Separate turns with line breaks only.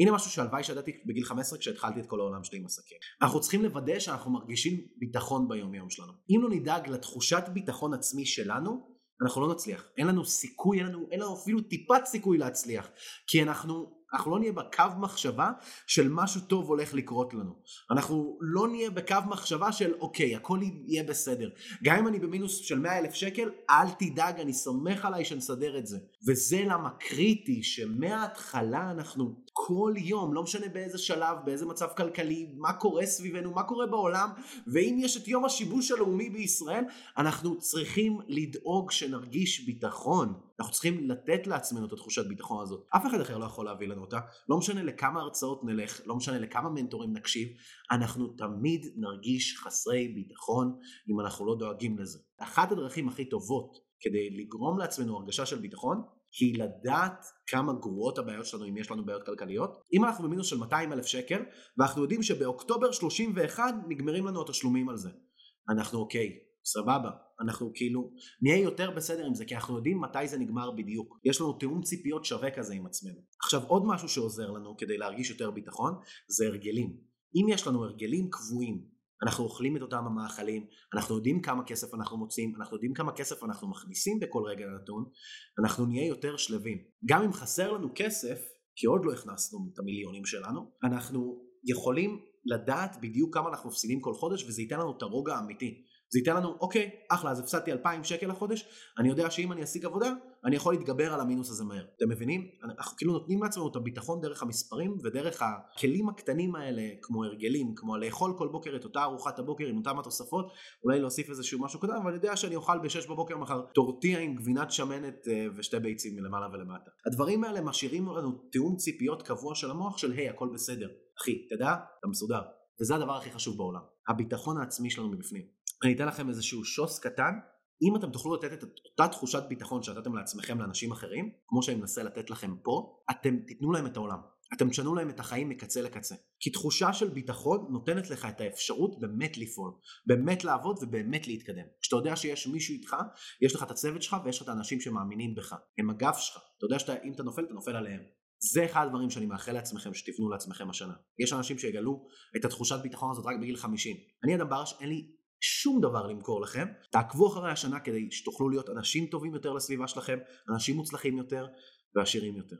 הנה משהו שהלוואי שידעתי בגיל 15 כשהתחלתי את כל העולם שלי עם עסקים. אנחנו צריכים לוודא שאנחנו מרגישים ביטחון ביום יום שלנו. אם לא נדאג לתחושת ביטחון עצמי שלנו, אנחנו לא נצליח. אין לנו סיכוי, אין לנו, אין לנו אפילו טיפת סיכוי להצליח. כי אנחנו אנחנו לא נהיה בקו מחשבה של משהו טוב הולך לקרות לנו. אנחנו לא נהיה בקו מחשבה של אוקיי, הכל יהיה בסדר. גם אם אני במינוס של 100 אלף שקל, אל תדאג, אני סומך עליי שנסדר את זה. וזה למה קריטי שמההתחלה אנחנו כל יום, לא משנה באיזה שלב, באיזה מצב כלכלי, מה קורה סביבנו, מה קורה בעולם, ואם יש את יום השיבוש הלאומי בישראל, אנחנו צריכים לדאוג שנרגיש ביטחון. אנחנו צריכים לתת לעצמנו את התחושת ביטחון הזאת. אף אחד אחר לא יכול להביא לנו אותה. לא משנה לכמה הרצאות נלך, לא משנה לכמה מנטורים נקשיב, אנחנו תמיד נרגיש חסרי ביטחון אם אנחנו לא דואגים לזה. אחת הדרכים הכי טובות כדי לגרום לעצמנו הרגשה של ביטחון היא לדעת כמה גרועות הבעיות שלנו אם יש לנו בעיות כלכליות. אם אנחנו במינוס של 200 אלף שקל ואנחנו יודעים שבאוקטובר 31 נגמרים לנו התשלומים על זה. אנחנו אוקיי, סבבה, אנחנו כאילו נהיה יותר בסדר עם זה כי אנחנו יודעים מתי זה נגמר בדיוק. יש לנו תיאום ציפיות שווה כזה עם עצמנו. עכשיו עוד משהו שעוזר לנו כדי להרגיש יותר ביטחון זה הרגלים. אם יש לנו הרגלים קבועים אנחנו אוכלים את אותם המאכלים, אנחנו יודעים כמה כסף אנחנו מוצאים, אנחנו יודעים כמה כסף אנחנו מכניסים בכל רגע נתון, אנחנו נהיה יותר שלווים. גם אם חסר לנו כסף, כי עוד לא הכנסנו את המיליונים שלנו, אנחנו יכולים לדעת בדיוק כמה אנחנו מפסידים כל חודש וזה ייתן לנו את הרוגע האמיתי. זה ייתן לנו, אוקיי, אחלה, אז הפסדתי 2,000 שקל לחודש, אני יודע שאם אני אשיג עבודה, אני יכול להתגבר על המינוס הזה מהר. אתם מבינים? אנחנו כאילו נותנים לעצמנו את הביטחון דרך המספרים ודרך הכלים הקטנים האלה, כמו הרגלים, כמו לאכול כל בוקר את אותה ארוחת הבוקר עם אותם התוספות, אולי להוסיף איזשהו משהו קטן, אבל אני יודע שאני אוכל ב-6 בבוקר מחר טורטיה עם גבינת שמנת אה, ושתי ביצים מלמעלה ולמטה. הדברים האלה משאירים לנו תיאום ציפיות קבוע של המוח של היי, הכל בסדר. אחי, תדע, אתה מסודר. וזה הדבר הכי חשוב בעולם. הביטחון העצמי שלנו מבפנים. אני אתן לכם איזשהו שוס קטן, אם אתם תוכלו לתת את אותה תחושת ביטחון שנתתם לעצמכם לאנשים אחרים, כמו שאני מנסה לתת לכם פה, אתם תיתנו להם את העולם. אתם תשנו להם את החיים מקצה לקצה. כי תחושה של ביטחון נותנת לך את האפשרות באמת לפעול, באמת לעבוד ובאמת להתקדם. כשאתה יודע שיש מישהו איתך, יש לך את הצוות שלך ויש לך את האנשים שמאמינים בך. הם הגב שלך. אתה יודע שאם אתה נופל, אתה נופל עליהם. זה אחד הדברים שאני מאחל לעצמכם שתבנו לעצמכם השנה. יש אנשים שיגלו את התחושת ביטחון הזאת רק בגיל 50. אני אדם ברש, אין לי שום דבר למכור לכם, תעקבו אחרי השנה כדי שתוכלו להיות אנשים טובים יותר לסביבה שלכם, אנשים מוצלחים יותר ועשירים יותר.